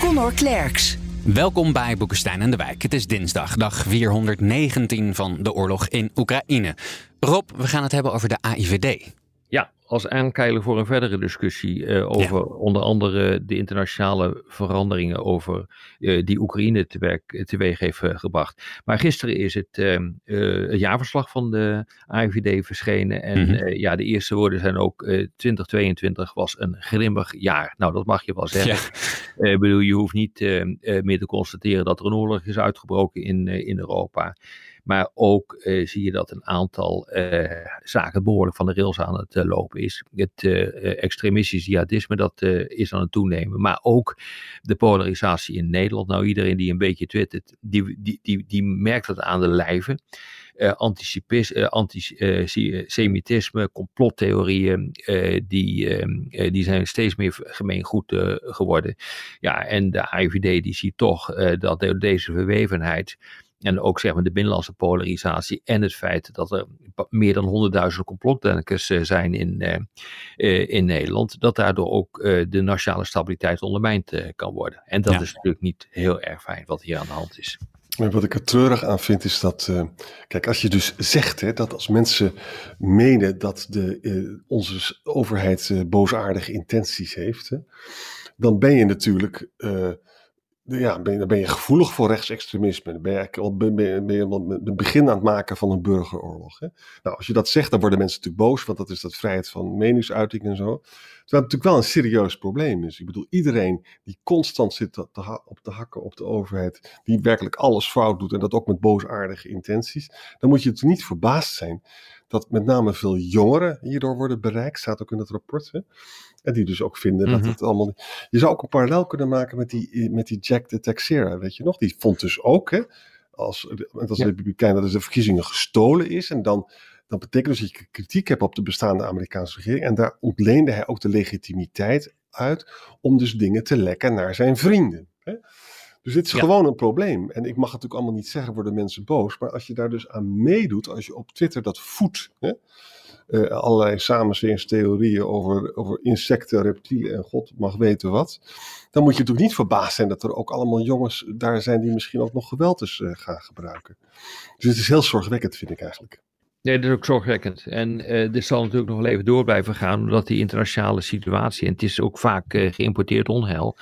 Conor Klerks. Welkom bij Boekenstein en de Wijk. Het is dinsdag, dag 419 van de oorlog in Oekraïne. Rob, we gaan het hebben over de AIVD. Ja, als aankeiler voor een verdere discussie uh, over onder andere de internationale veranderingen over uh, die Oekraïne teweeg, teweeg heeft uh, gebracht. Maar gisteren is het ehm, het jaarverslag van de AIVD verschenen en mm -hmm. ja, de eerste woorden zijn ook 2022 was een grimmig jaar. Nou, dat mag je wel zeggen. Ja. bedoel, je hoeft niet meer te constateren dat er een oorlog is uitgebroken in, in Europa. Maar ook uh, zie je dat een aantal uh, zaken behoorlijk van de rails aan het uh, lopen is. Het extremistisch jihadisme dat is aan het toenemen. Maar ook de polarisatie in Nederland. Nou, iedereen die een beetje twittert, die, die, die, die merkt dat aan de lijve. antisemitisme, complottheorieën, die, die zijn steeds meer gemeengoed geworden. Ja, en de IVD die ziet toch dat deze verwevenheid en ook zeg maar de binnenlandse polarisatie en het feit dat er meer dan 100.000 complotdenkers zijn in, uh, in Nederland, dat daardoor ook uh, de nationale stabiliteit ondermijnd uh, kan worden. En dat ja. is natuurlijk niet heel erg fijn wat hier aan de hand is. Wat ik er treurig aan vind is dat, kijk, als je dus zegt hè, dat als mensen menen dat de, onze overheid boosaardige intenties heeft, hè, dan ben je natuurlijk ja, ben, dan ben je gevoelig voor rechtsextremisme. Dan ben je ben, ben je het begin aan het maken van een burgeroorlog. Hè? Nou, als je dat zegt, dan worden mensen natuurlijk boos, want dat is dat vrijheid van meningsuiting en zo. Terwijl het natuurlijk wel een serieus probleem is. Ik bedoel, iedereen die constant zit te, te, op te hakken op de overheid, die werkelijk alles fout doet en dat ook met boosaardige intenties, dan moet je natuurlijk niet verbaasd zijn dat met name veel jongeren hierdoor worden bereikt, staat ook in het rapport. Hè? En die dus ook vinden mm -hmm. dat het allemaal. Je zou ook een parallel kunnen maken met die, met die Jack de Texera, weet je nog? Die vond dus ook, hè, als, als ja. republikein, dat de verkiezingen gestolen is. En dan, dan betekent dus dat je kritiek hebt op de bestaande Amerikaanse regering. En daar ontleende hij ook de legitimiteit uit om dus dingen te lekken naar zijn vrienden. Hè? Dus dit is ja. gewoon een probleem. En ik mag het natuurlijk allemaal niet zeggen, worden mensen boos. Maar als je daar dus aan meedoet, als je op Twitter dat voedt. Hè, uh, allerlei samenzweringstheorieën over, over insecten, reptielen en god mag weten wat. Dan moet je natuurlijk niet verbaasd zijn dat er ook allemaal jongens daar zijn die misschien ook nog geweld is, uh, gaan gebruiken. Dus het is heel zorgwekkend, vind ik eigenlijk. Nee, dat is ook zorgwekkend. En uh, dit zal natuurlijk nog wel even door blijven gaan, omdat die internationale situatie, en het is ook vaak uh, geïmporteerd onheil,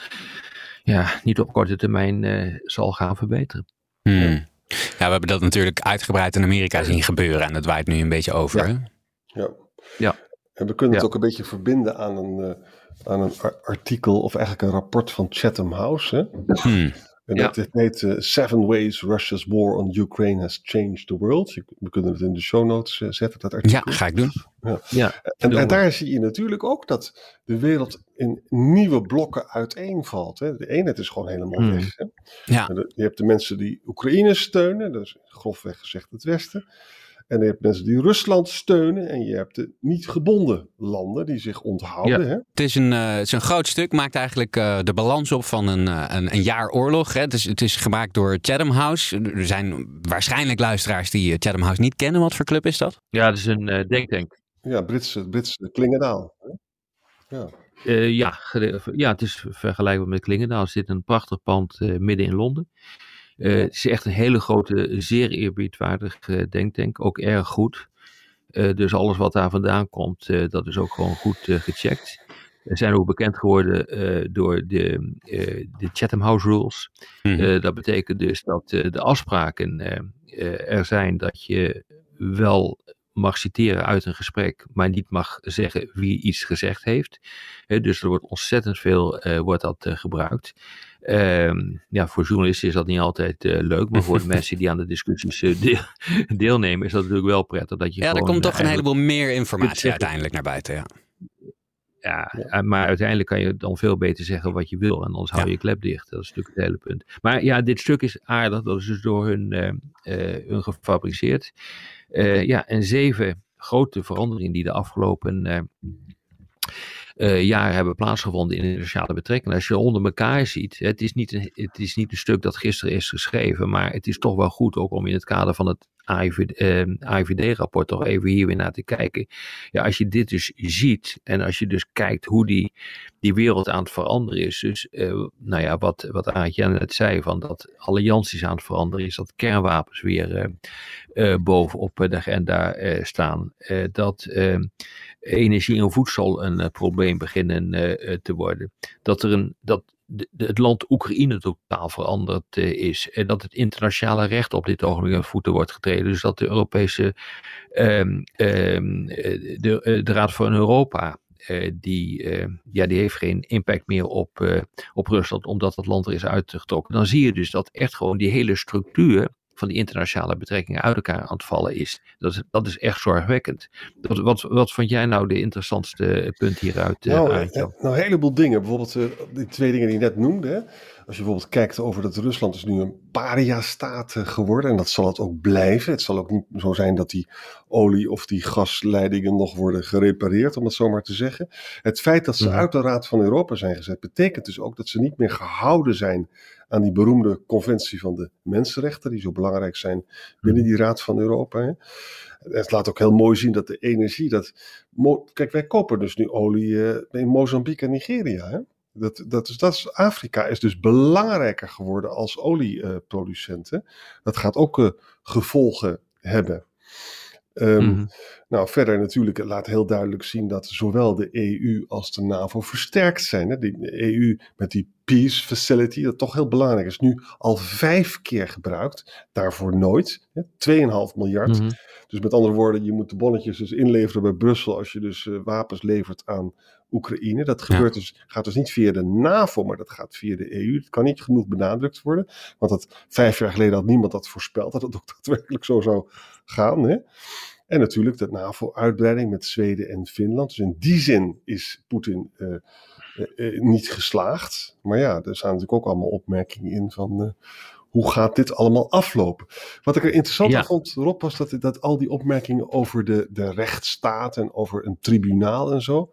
ja, niet op korte termijn uh, zal gaan verbeteren. Hmm. Ja, we hebben dat natuurlijk uitgebreid in Amerika zien gebeuren en dat waait nu een beetje over. Ja. Ja. ja. En we kunnen het ook een beetje verbinden aan een, uh, aan een artikel of eigenlijk een rapport van Chatham House. Hè? Hmm. En dat heet uh, Seven Ways Russia's War on Ukraine Has Changed the World. We kunnen het in de show notes uh, zetten, dat artikel. Ja, ga ik doen. Ja. ja en, en, daar zie je natuurlijk ook dat de wereld in nieuwe blokken uiteenvalt. Hè. De eenheid is gewoon helemaal hmm. weg. Hè. Ja. Je hebt de mensen die Oekraïne steunen, dat is grofweg gezegd het Westen. En je hebt mensen die Rusland steunen. En je hebt de niet gebonden landen die zich onthouden. Ja. Hè? Het, is een, uh, het is een groot stuk. Maakt eigenlijk uh, de balans op van een, uh, een, een, jaar oorlog. Hè? Het, is, het is gemaakt door Chatham House. Er zijn waarschijnlijk luisteraars die Chatham House niet kennen. Wat voor club is dat? Ja, dat is een denktank. Ja, Britse, Britse Klingendaal. Ja. ja, ja, het is vergelijkbaar met Klingendaal. Er zit een prachtig pand midden in Londen. Uh, het is echt een hele grote, zeer eerbiedwaardige uh, denktank. Ook erg goed. Uh, dus alles wat daar vandaan komt, dat is ook gewoon goed gecheckt. We zijn ook bekend geworden door de, de Chatham House Rules. Mm-hmm. dat betekent dus dat de afspraken er zijn dat je wel mag citeren uit een gesprek, maar niet mag zeggen wie iets gezegd heeft. dus er wordt ontzettend veel wordt dat, gebruikt. Um, ja, voor journalisten is dat niet altijd uh, leuk, maar voor de mensen die aan de discussies uh, deel, deelnemen is dat natuurlijk wel prettig. Dat je ja, gewoon, er komt toch een heleboel meer informatie uiteindelijk naar buiten. Ja. Ja, eh, maar uiteindelijk kan je dan veel beter zeggen wat je wil. En anders hou je je klep dicht. Dat is natuurlijk het hele punt. Maar ja, dit stuk is aardig. Dat is dus door hun, uh, hun gefabriceerd. ja, en zeven grote veranderingen die de afgelopen uh, jaren hebben plaatsgevonden in internationale betrekkingen. Als je onder elkaar ziet, het is, niet een, het is niet een stuk dat gisteren is geschreven, maar het is toch wel goed ook om in het kader van het AIVD-rapport ehm, toch even hier weer naar te kijken. Ja, als je dit dus ziet en als je dus kijkt hoe die, die wereld aan het veranderen is. Dus, uh, nou ja, wat, wat Aartje net zei, van dat allianties aan het veranderen is, dat kernwapens weer uh, bovenop de agenda staan. dat ehm, energie en voedsel een probleem beginnen te worden. Dat er een, dat het land Oekraïne totaal veranderd uh, is. En dat het internationale recht op dit ogenblik aan voeten wordt getreden. Dus dat de Europese, um, um, de, eh, de Raad van Europa, die, ja, die heeft geen impact meer op, op Rusland, omdat het land er is uitgetrokken. Dan zie je dus dat echt gewoon die hele structuur van die internationale betrekkingen uit elkaar aan het vallen is. Dat is, dat is echt zorgwekkend. Wat, wat, wat vond jij nou de interessantste punt hieruit? Eh, nou, uh, nou, een heleboel dingen. Bijvoorbeeld uh, die twee dingen die je net noemde. Hè? Als je bijvoorbeeld kijkt over dat Rusland is nu een paria-staat geworden. En dat zal het ook blijven. Het zal ook niet zo zijn dat die olie- of die gasleidingen nog worden gerepareerd, om het zo maar te zeggen. Het feit dat ze mhm. uit de Raad van Europa zijn gezet, betekent dus ook dat ze niet meer gehouden zijn aan die beroemde conventie van de mensenrechten, die zo belangrijk zijn binnen die Raad van Europa. Hè. Het laat ook heel mooi zien dat de energie, dat, kijk wij kopen dus nu olie uh, in Mozambique en Nigeria. Hè. Dat, dat, is, dat is, Afrika is dus belangrijker geworden als olieproducenten. dat gaat ook uh, gevolgen hebben. Um, Nou, verder natuurlijk, laat heel duidelijk zien dat zowel de EU als de NAVO versterkt zijn. Hè? De EU met die Peace Facility, dat toch heel belangrijk is, nu al vijf keer gebruikt. Daarvoor nooit. Hè? 2,5 miljard. Mhm. Dus met andere woorden, je moet de bonnetjes dus inleveren bij Brussel als je dus uh, wapens levert aan Oekraïne. Dat gebeurt dus, gaat dus niet via de NAVO, maar dat gaat via de EU. Dat kan niet genoeg benadrukt worden. Want dat vijf jaar geleden had niemand dat voorspeld, dat het ook daadwerkelijk zo zou gaan. Hè? En natuurlijk de NAVO-uitbreiding met Zweden en Finland. Dus in die zin is Poetin uh, uh, niet geslaagd. Maar ja, er staan natuurlijk ook allemaal opmerkingen in van hoe gaat dit allemaal aflopen. Wat ik er interessant ja. vond, Rob, was dat, dat al die opmerkingen over de, de rechtsstaat en over een tribunaal en zo.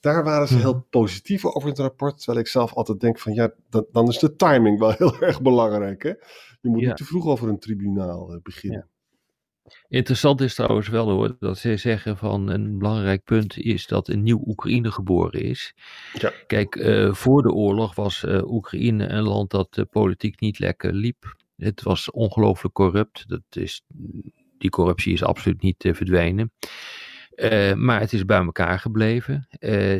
Daar waren ze heel positief over in het rapport. Terwijl ik zelf altijd denk van ja, dan, dan is de timing wel heel erg belangrijk. Hè? Je moet ja. niet te vroeg over een tribunaal beginnen. Ja. Interessant is trouwens wel hoor, dat ze zeggen van een belangrijk punt is dat een nieuw Oekraïne geboren is. Ja. Kijk, uh, voor de oorlog was uh, Oekraïne een land dat uh, politiek niet lekker liep. Het was ongelooflijk corrupt. Dat is, die corruptie is absoluut niet verdwenen. maar het is bij elkaar gebleven.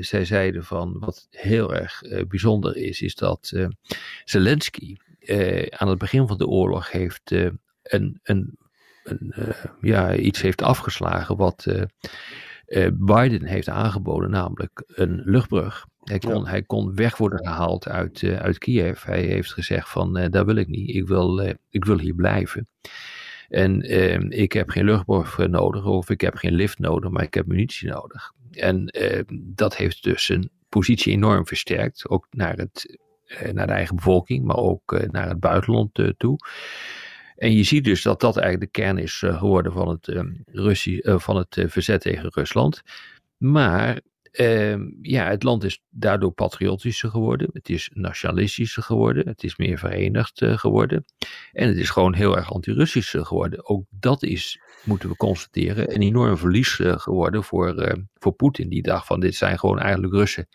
zij zeiden van wat heel erg bijzonder is, is dat Zelensky aan het begin van de oorlog heeft een, een een, ja, iets heeft afgeslagen wat Biden heeft aangeboden, namelijk een luchtbrug. Hij kon, ja. hij kon weg worden gehaald uit, uit Kiev. Hij heeft gezegd van, daar wil ik niet, ik wil, ik wil hier blijven. En ehm, ik heb geen luchtbrug nodig of ik heb geen lift nodig, maar ik heb munitie nodig. En ehm, dat heeft dus zijn positie enorm versterkt, ook naar, het, naar de eigen bevolking, maar ook naar het buitenland toe. En je ziet dus dat dat eigenlijk de kern is geworden van het, uh, Russie, van het verzet tegen Rusland. Maar ehm, ja, het land is daardoor patriotischer geworden. Het is nationalistischer geworden. Het is meer verenigd geworden. En het is gewoon heel erg anti-Russisch geworden. Ook dat is, moeten we constateren, een enorm verlies geworden voor, voor Poetin. Die dacht van dit zijn gewoon eigenlijk Russen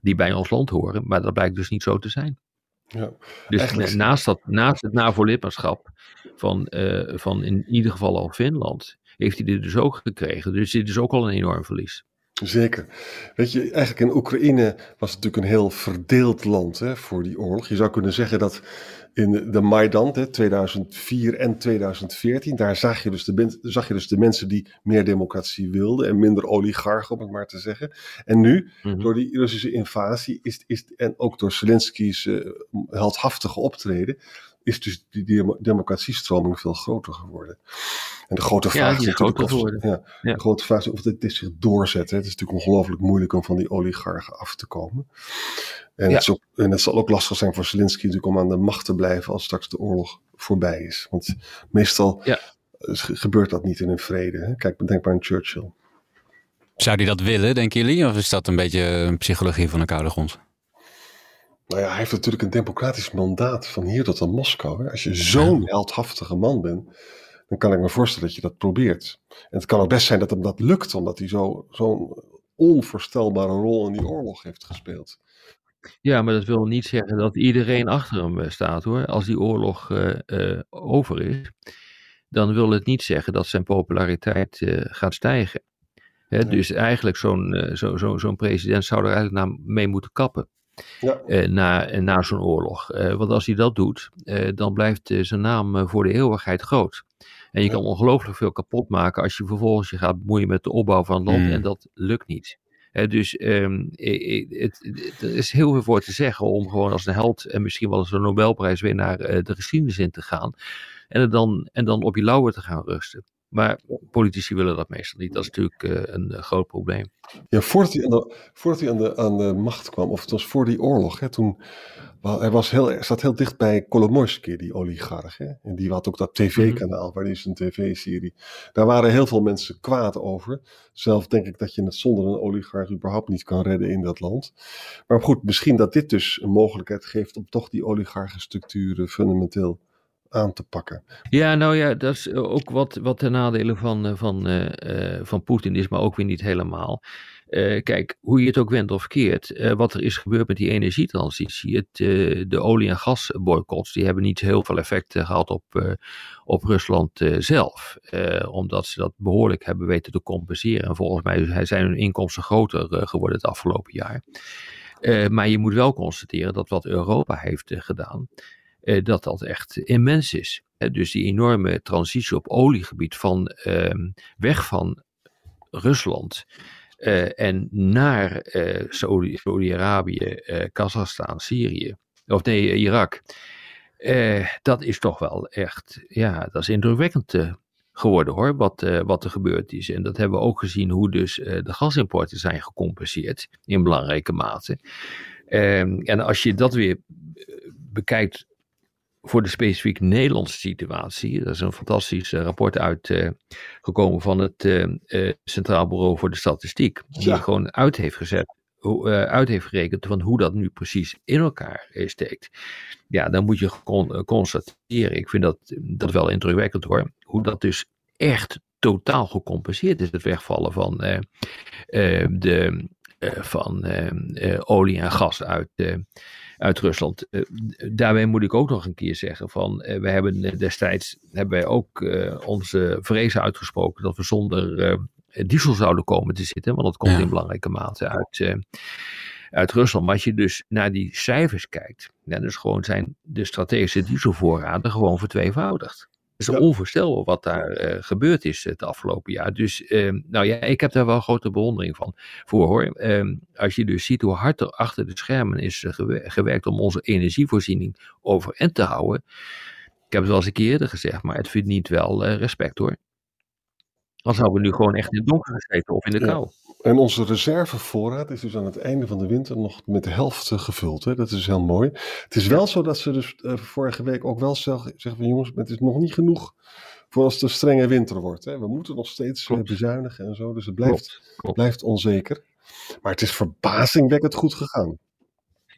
die bij ons land horen. Maar dat blijkt dus niet zo te zijn. Ja, dus naast, dat, naast het NAVO-lidmaatschap van, uh, van in ieder geval al Finland, heeft hij dit dus ook gekregen. Dus dit is ook al een enorm verlies. Zeker. Weet je, eigenlijk in Oekraïne was het natuurlijk een heel verdeeld land hè, voor die oorlog. Je zou kunnen zeggen dat in de Maidan, hè, 2004 en 2014, daar zag je, dus de, zag je dus de mensen die meer democratie wilden en minder oligarchen, om het maar te zeggen. En nu, mm -hmm. door die Russische invasie, is, is, en ook door Zelensky's uh, heldhaftige optreden, is dus die, democratiestroming veel groter geworden. En de grote vraag is is natuurlijk groter of, geworden. ja, Ja. de grote vraag is of dit, dit zich doorzet. Hè. Het is natuurlijk ongelooflijk moeilijk om van die oligarchen af te komen. En, Ja. het, ook, en het zal ook lastig zijn voor Zelensky natuurlijk om aan de macht te blijven als straks de oorlog voorbij is. Want meestal Ja. gebeurt dat niet in een vrede. Hè. Kijk, denk maar aan Churchill. Zou die dat willen, denken jullie? Of is dat een beetje een psychologie van de koude grond? Nou ja, hij heeft natuurlijk een democratisch mandaat van hier tot aan Moskou. Hè. Als je zo'n heldhaftige man bent, dan kan ik me voorstellen dat je dat probeert. En het kan ook best zijn dat hem dat lukt, omdat hij zo- zo'n onvoorstelbare rol in die oorlog heeft gespeeld. Ja, maar dat wil niet zeggen dat iedereen achter hem eh, staat hoor. Als die oorlog eh, eh, over is, dan wil het niet zeggen dat zijn populariteit gaat stijgen. Hè, Nee. Dus eigenlijk zo'n zo, zo, zo'n president zou er eigenlijk naar, mee moeten kappen Ja, eh, na, na zo'n oorlog. Eh, want als hij dat doet, eh, dan blijft zijn naam voor de eeuwigheid groot. En je Ja. kan ongelooflijk veel kapot maken als je vervolgens je gaat bemoeien met de opbouw van het land. Mm. En dat lukt niet. Dus het, het- er is heel veel voor te zeggen om gewoon als een held en misschien wel als een Nobelprijswinnaar eh, de geschiedenis in te gaan. En, dan, en dan op je lauwen te gaan rusten. Maar politici willen dat meestal niet. Dat is natuurlijk eh, een eh, groot probleem. ja voordat hij, aan de, voordat hij aan, de, aan de macht kwam, of het was voor die oorlog, hè, toen, wel, hij was heel, zat heel dicht bij Kolomoisky, die oligarch. Hè, en die had ook dat tv-kanaal, waar is een tv-serie. Daar waren heel veel mensen kwaad over. Zelf denk ik dat je het zonder een oligarch überhaupt niet kan redden in dat land. Maar goed, misschien dat dit dus een mogelijkheid geeft om toch die oligarchenstructuren fundamenteel aan te pakken. Ja, nou ja, dat is ook wat, wat de nadelen van, eh, van, eh, eh, van Poetin is, maar ook weer niet helemaal. Eh, kijk, hoe je het ook wendt of keert, eh, wat er is gebeurd met die energietransitie, het, eh, de olie- en gasboycotts, die hebben niet heel veel effect eh, gehad op, eh, op Rusland eh, zelf. Eh, omdat ze dat behoorlijk hebben weten te compenseren. En volgens mij zijn hun inkomsten groter eh, geworden het afgelopen jaar. Eh, maar je moet wel constateren dat wat Europa heeft eh, gedaan, eh, dat dat echt immens is. Dus die enorme transitie op oliegebied van ehm, weg van Rusland eh, en naar eh, Saudi- Saudi-Arabië, eh, Kazachstan, Syrië, of nee, eh, Irak. Eh, dat is toch wel echt, ja, dat is indrukwekkend eh, geworden hoor, wat, eh, wat er gebeurd is. En dat hebben we ook gezien hoe dus eh, de gasimporten zijn gecompenseerd in belangrijke mate. Ehm, en als je dat weer eh, bekijkt voor de specifiek Nederlandse situatie. Dat is een fantastisch eh, rapport uitgekomen van het eh, eh, Centraal Bureau voor de Statistiek. Die Ja. gewoon uit heeft gezet, eh, uit heeft gerekend van hoe dat nu precies in elkaar eh, steekt. Ja, dan moet je gewoon eh, constateren. Ik vind dat, dat wel indrukwekkend hoor. Hoe dat dus echt totaal gecompenseerd is. Het wegvallen van eh, eh, de eh, van eh, eh, olie en gas uit, eh, uit Rusland. Eh, daarbij moet ik ook nog een keer zeggen van, eh, we hebben eh, destijds hebben wij ook eh, onze vrezen uitgesproken dat we zonder eh, diesel zouden komen te zitten, want dat komt Ja. in belangrijke mate uit, eh, uit Rusland. Maar als je dus naar die cijfers kijkt, ja, dus gewoon zijn de strategische dieselvoorraden gewoon vertweevoudigd. Het is Ja. onvoorstelbaar wat daar eh, gebeurd is het afgelopen jaar. Dus eh, nou ja, ik heb daar wel grote bewondering van voor hoor. Ehm, als je dus ziet hoe hard er achter de schermen is eh, gewe- gewerkt om onze energievoorziening overeind te houden. Ik heb het wel eens een keer eerder gezegd, maar het verdient wel eh, respect hoor. Anders zouden we nu gewoon echt in het donker gezeten of in de kou. En onze reservevoorraad is dus aan het einde van de winter nog met de helft eh, gevuld. Hè? Dat is heel mooi. Het is wel zo dat ze dus eh, vorige week ook wel zeg- zeggen van jongens, het is nog niet genoeg voor als het een strenge winter wordt. Hè? We moeten nog steeds eh, Klopt. bezuinigen en zo. Dus het blijft, Klopt, klopt. blijft onzeker. Maar het is verbazingwekkend goed gegaan.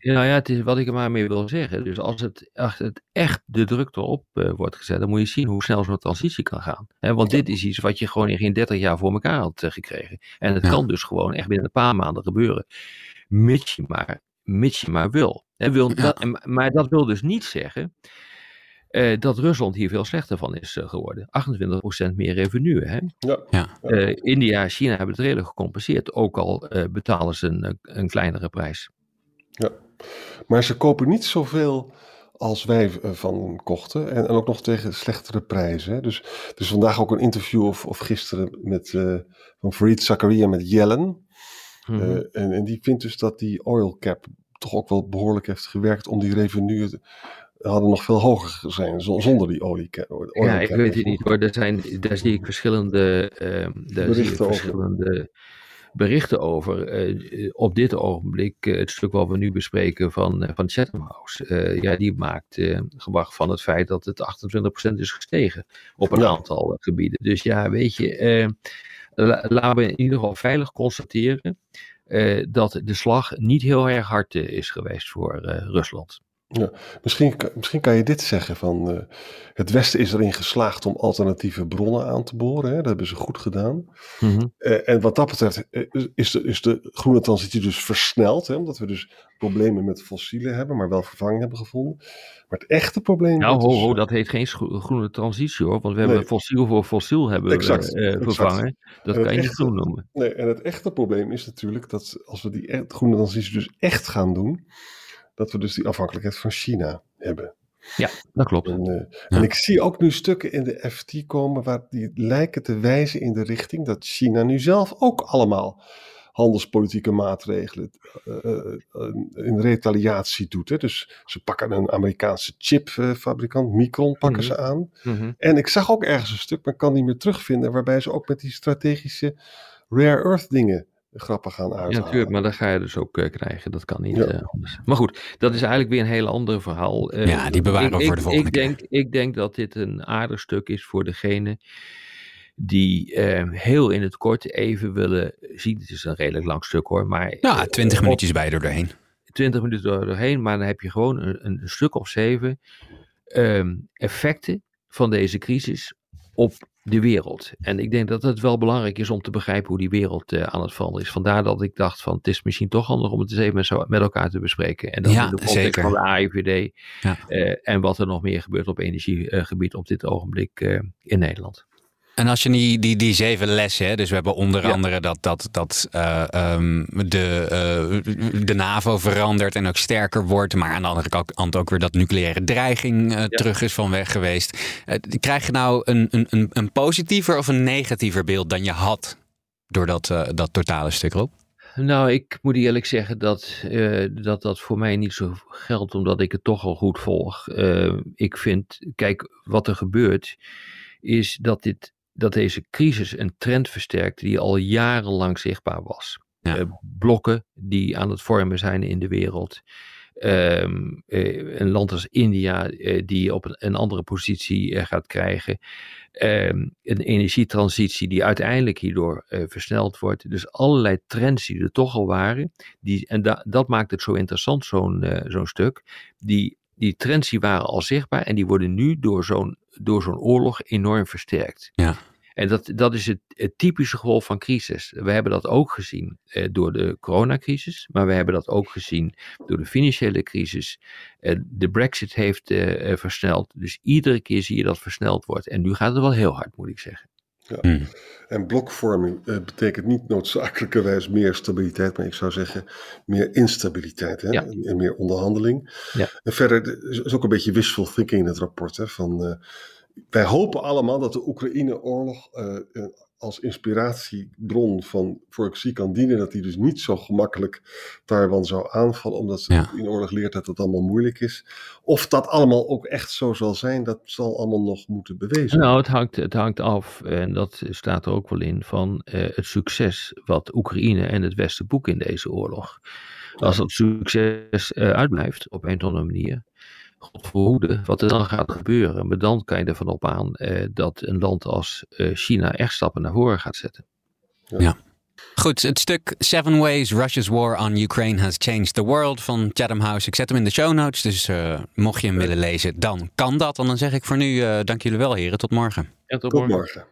Ja, nou ja, het is wat ik er maar mee wil zeggen. Dus als het, als het echt de druk erop eh, wordt gezet, dan moet je zien hoe snel zo'n transitie kan gaan. Hè, want dit is iets wat je gewoon in geen 30 jaar voor elkaar had eh, gekregen. En het Ja. kan dus gewoon echt binnen een paar maanden gebeuren. Mits je maar, mits je maar wil. Wil Ja. dat, en- maar dat wil dus niet zeggen eh, dat Rusland hier veel slechter van is geworden. 28% meer revenue. Hè? Ja. Ja. Eh, India en China hebben het redelijk gecompenseerd. Ook al eh, betalen ze een, een kleinere prijs. Ja. Maar ze kopen niet zoveel als wij eh, van kochten. En, en ook nog tegen slechtere prijzen. Hè. Dus, dus vandaag ook een interview of, of gisteren met, eh, van Fareed Zakaria met Yellen. Mhm. Eh, en, en die vindt dus dat die oil cap toch ook wel behoorlijk heeft gewerkt om die revenue hadden nog veel hoger zijn zonder die olie. ja, ik weet het niet hoor. Er zijn, daar zie ik verschillende, uh, daar zie ik verschillende berichten over. Uh, op dit ogenblik, uh, het stuk wat we nu bespreken van, van Chatham House. ja, die maakt gewacht van het feit dat het 28% is gestegen op een aantal gebieden. Dus ja, weet je, laten we in ieder geval veilig constateren dat de slag niet heel erg hard is geweest voor Rusland. Ja, misschien, misschien kan je dit zeggen van uh, het Westen is erin geslaagd om alternatieve bronnen aan te boren. Hè? Dat hebben ze goed gedaan. Mm -hmm. uh, en wat dat betreft uh, is, de, is de groene transitie dus versneld. Hè? Omdat we dus problemen met fossielen hebben, maar wel vervanging hebben gevonden. Maar het echte probleem... Nou, ho, ho, dat heet geen groene transitie hoor. Want we hebben fossiel voor fossiel hebben exact, vervangen. Dat kan je niet groen noemen. Nee, en het echte probleem is natuurlijk dat als we die e-, groene transitie dus echt gaan doen dat we dus die afhankelijkheid van China hebben. Ja, dat klopt. En, uh, en, ik zie ook nu stukken in de FT komen waar die lijken te wijzen in de richting dat China nu zelf ook allemaal handelspolitieke maatregelen uh, uh, in retaliatie doet. Hè. Dus ze pakken een Amerikaanse chipfabrikant, Micron, pakken ze mhm. aan. Mm -hmm. En ik zag ook ergens een stuk, maar kan niet meer terugvinden, waarbij ze ook met die strategische rare earth dingen grappen gaan uithalen. Ja, natuurlijk, maar dat ga je dus ook uh, krijgen. Dat kan niet uh, anders. Maar goed, dat is eigenlijk weer een heel ander verhaal. Uh, ja, die bewaren we voor de volgende ik keer. Denk, ik denk dat dit een aardig stuk is voor degene die heel in het kort even willen zien. Het is een redelijk lang stuk hoor, maar... Ja, twintig minuutjes bij er doorheen. Twintig minuten door doorheen, maar dan heb je gewoon een, een stuk of zeven um, effecten van deze crisis op de wereld. En ik denk dat het wel belangrijk is om te begrijpen hoe die wereld uh, aan het veranderen is. Vandaar dat ik dacht van het is misschien toch handig om het eens even met, zo, met elkaar te bespreken. En dan ja, in de context zeker. van de AIVD ja. uh, en wat er nog meer gebeurt op energiegebied op dit ogenblik uh, in Nederland. En als je die, die, die zeven lessen, hè, dus we hebben onder ja. andere dat, dat, dat uh, um, de, uh, de NAVO verandert en ook sterker wordt, maar aan de andere kant ook weer dat nucleaire dreiging uh, ja. terug is van weg geweest. krijg je nou een, een, een positiever of een negatiever beeld dan je had door dat, dat totale stuk erop? Nou, ik moet eerlijk zeggen dat, uh, dat dat voor mij niet zo geldt, omdat ik het toch al goed volg. Uh, ik vind, kijk, wat er gebeurt, is dat dit dat deze crisis een trend versterkt die al jarenlang zichtbaar was. Ja. Uh, blokken die aan het vormen zijn in de wereld. Um, uh, een land als India uh, die op een, een andere positie gaat krijgen. Um, een energietransitie die uiteindelijk hierdoor versneld wordt. Dus allerlei trends die er toch al waren. Die, en da, dat maakt het zo interessant, zo'n zo'n stuk. Die, die trends die waren al zichtbaar en die worden nu door zo'n door zo'n oorlog enorm versterkt. Ja. En dat, dat is het, het, typische gevolg van crisis. We hebben dat ook gezien eh, door de coronacrisis, maar we hebben dat ook gezien door de financiële crisis. Eh, de brexit heeft eh, versneld, dus iedere keer zie je dat versneld wordt. En nu gaat het wel heel hard, moet ik zeggen. Ja. Hmm. En blokvorming uh, betekent niet noodzakelijkerwijs meer stabiliteit, maar ik zou zeggen meer instabiliteit hè? Ja. en meer onderhandeling. Ja. En verder is ook een beetje wishful thinking in het rapport. Hè? Van, uh, wij hopen allemaal dat de Oekraïne-oorlog uh, als inspiratiebron van, voor Xi kan dienen. Dat hij dus niet zo gemakkelijk Taiwan zou aanvallen, omdat ze ja. in oorlog leert dat het allemaal moeilijk is. Of dat allemaal ook echt zo zal zijn, dat zal allemaal nog moeten bewezen Nou, het hangt, het hangt af, en dat staat er ook wel in, van uh, het succes wat Oekraïne en het Westen boeken in deze oorlog. Als dat succes uh, uitblijft op een of andere manier, God verhoede wat er dan gaat gebeuren. Maar dan kan je ervan op aan eh, dat een land als eh, China echt stappen naar voren gaat zetten. Ja. ja. Goed, het stuk Seven Ways Russia's War on Ukraine Has Changed the World van Chatham House. Ik zet hem in de show notes, dus uh, mocht je hem willen lezen, dan kan dat. En dan zeg ik voor nu, uh, dank jullie wel heren, tot morgen. Ja, tot, tot morgen. morgen.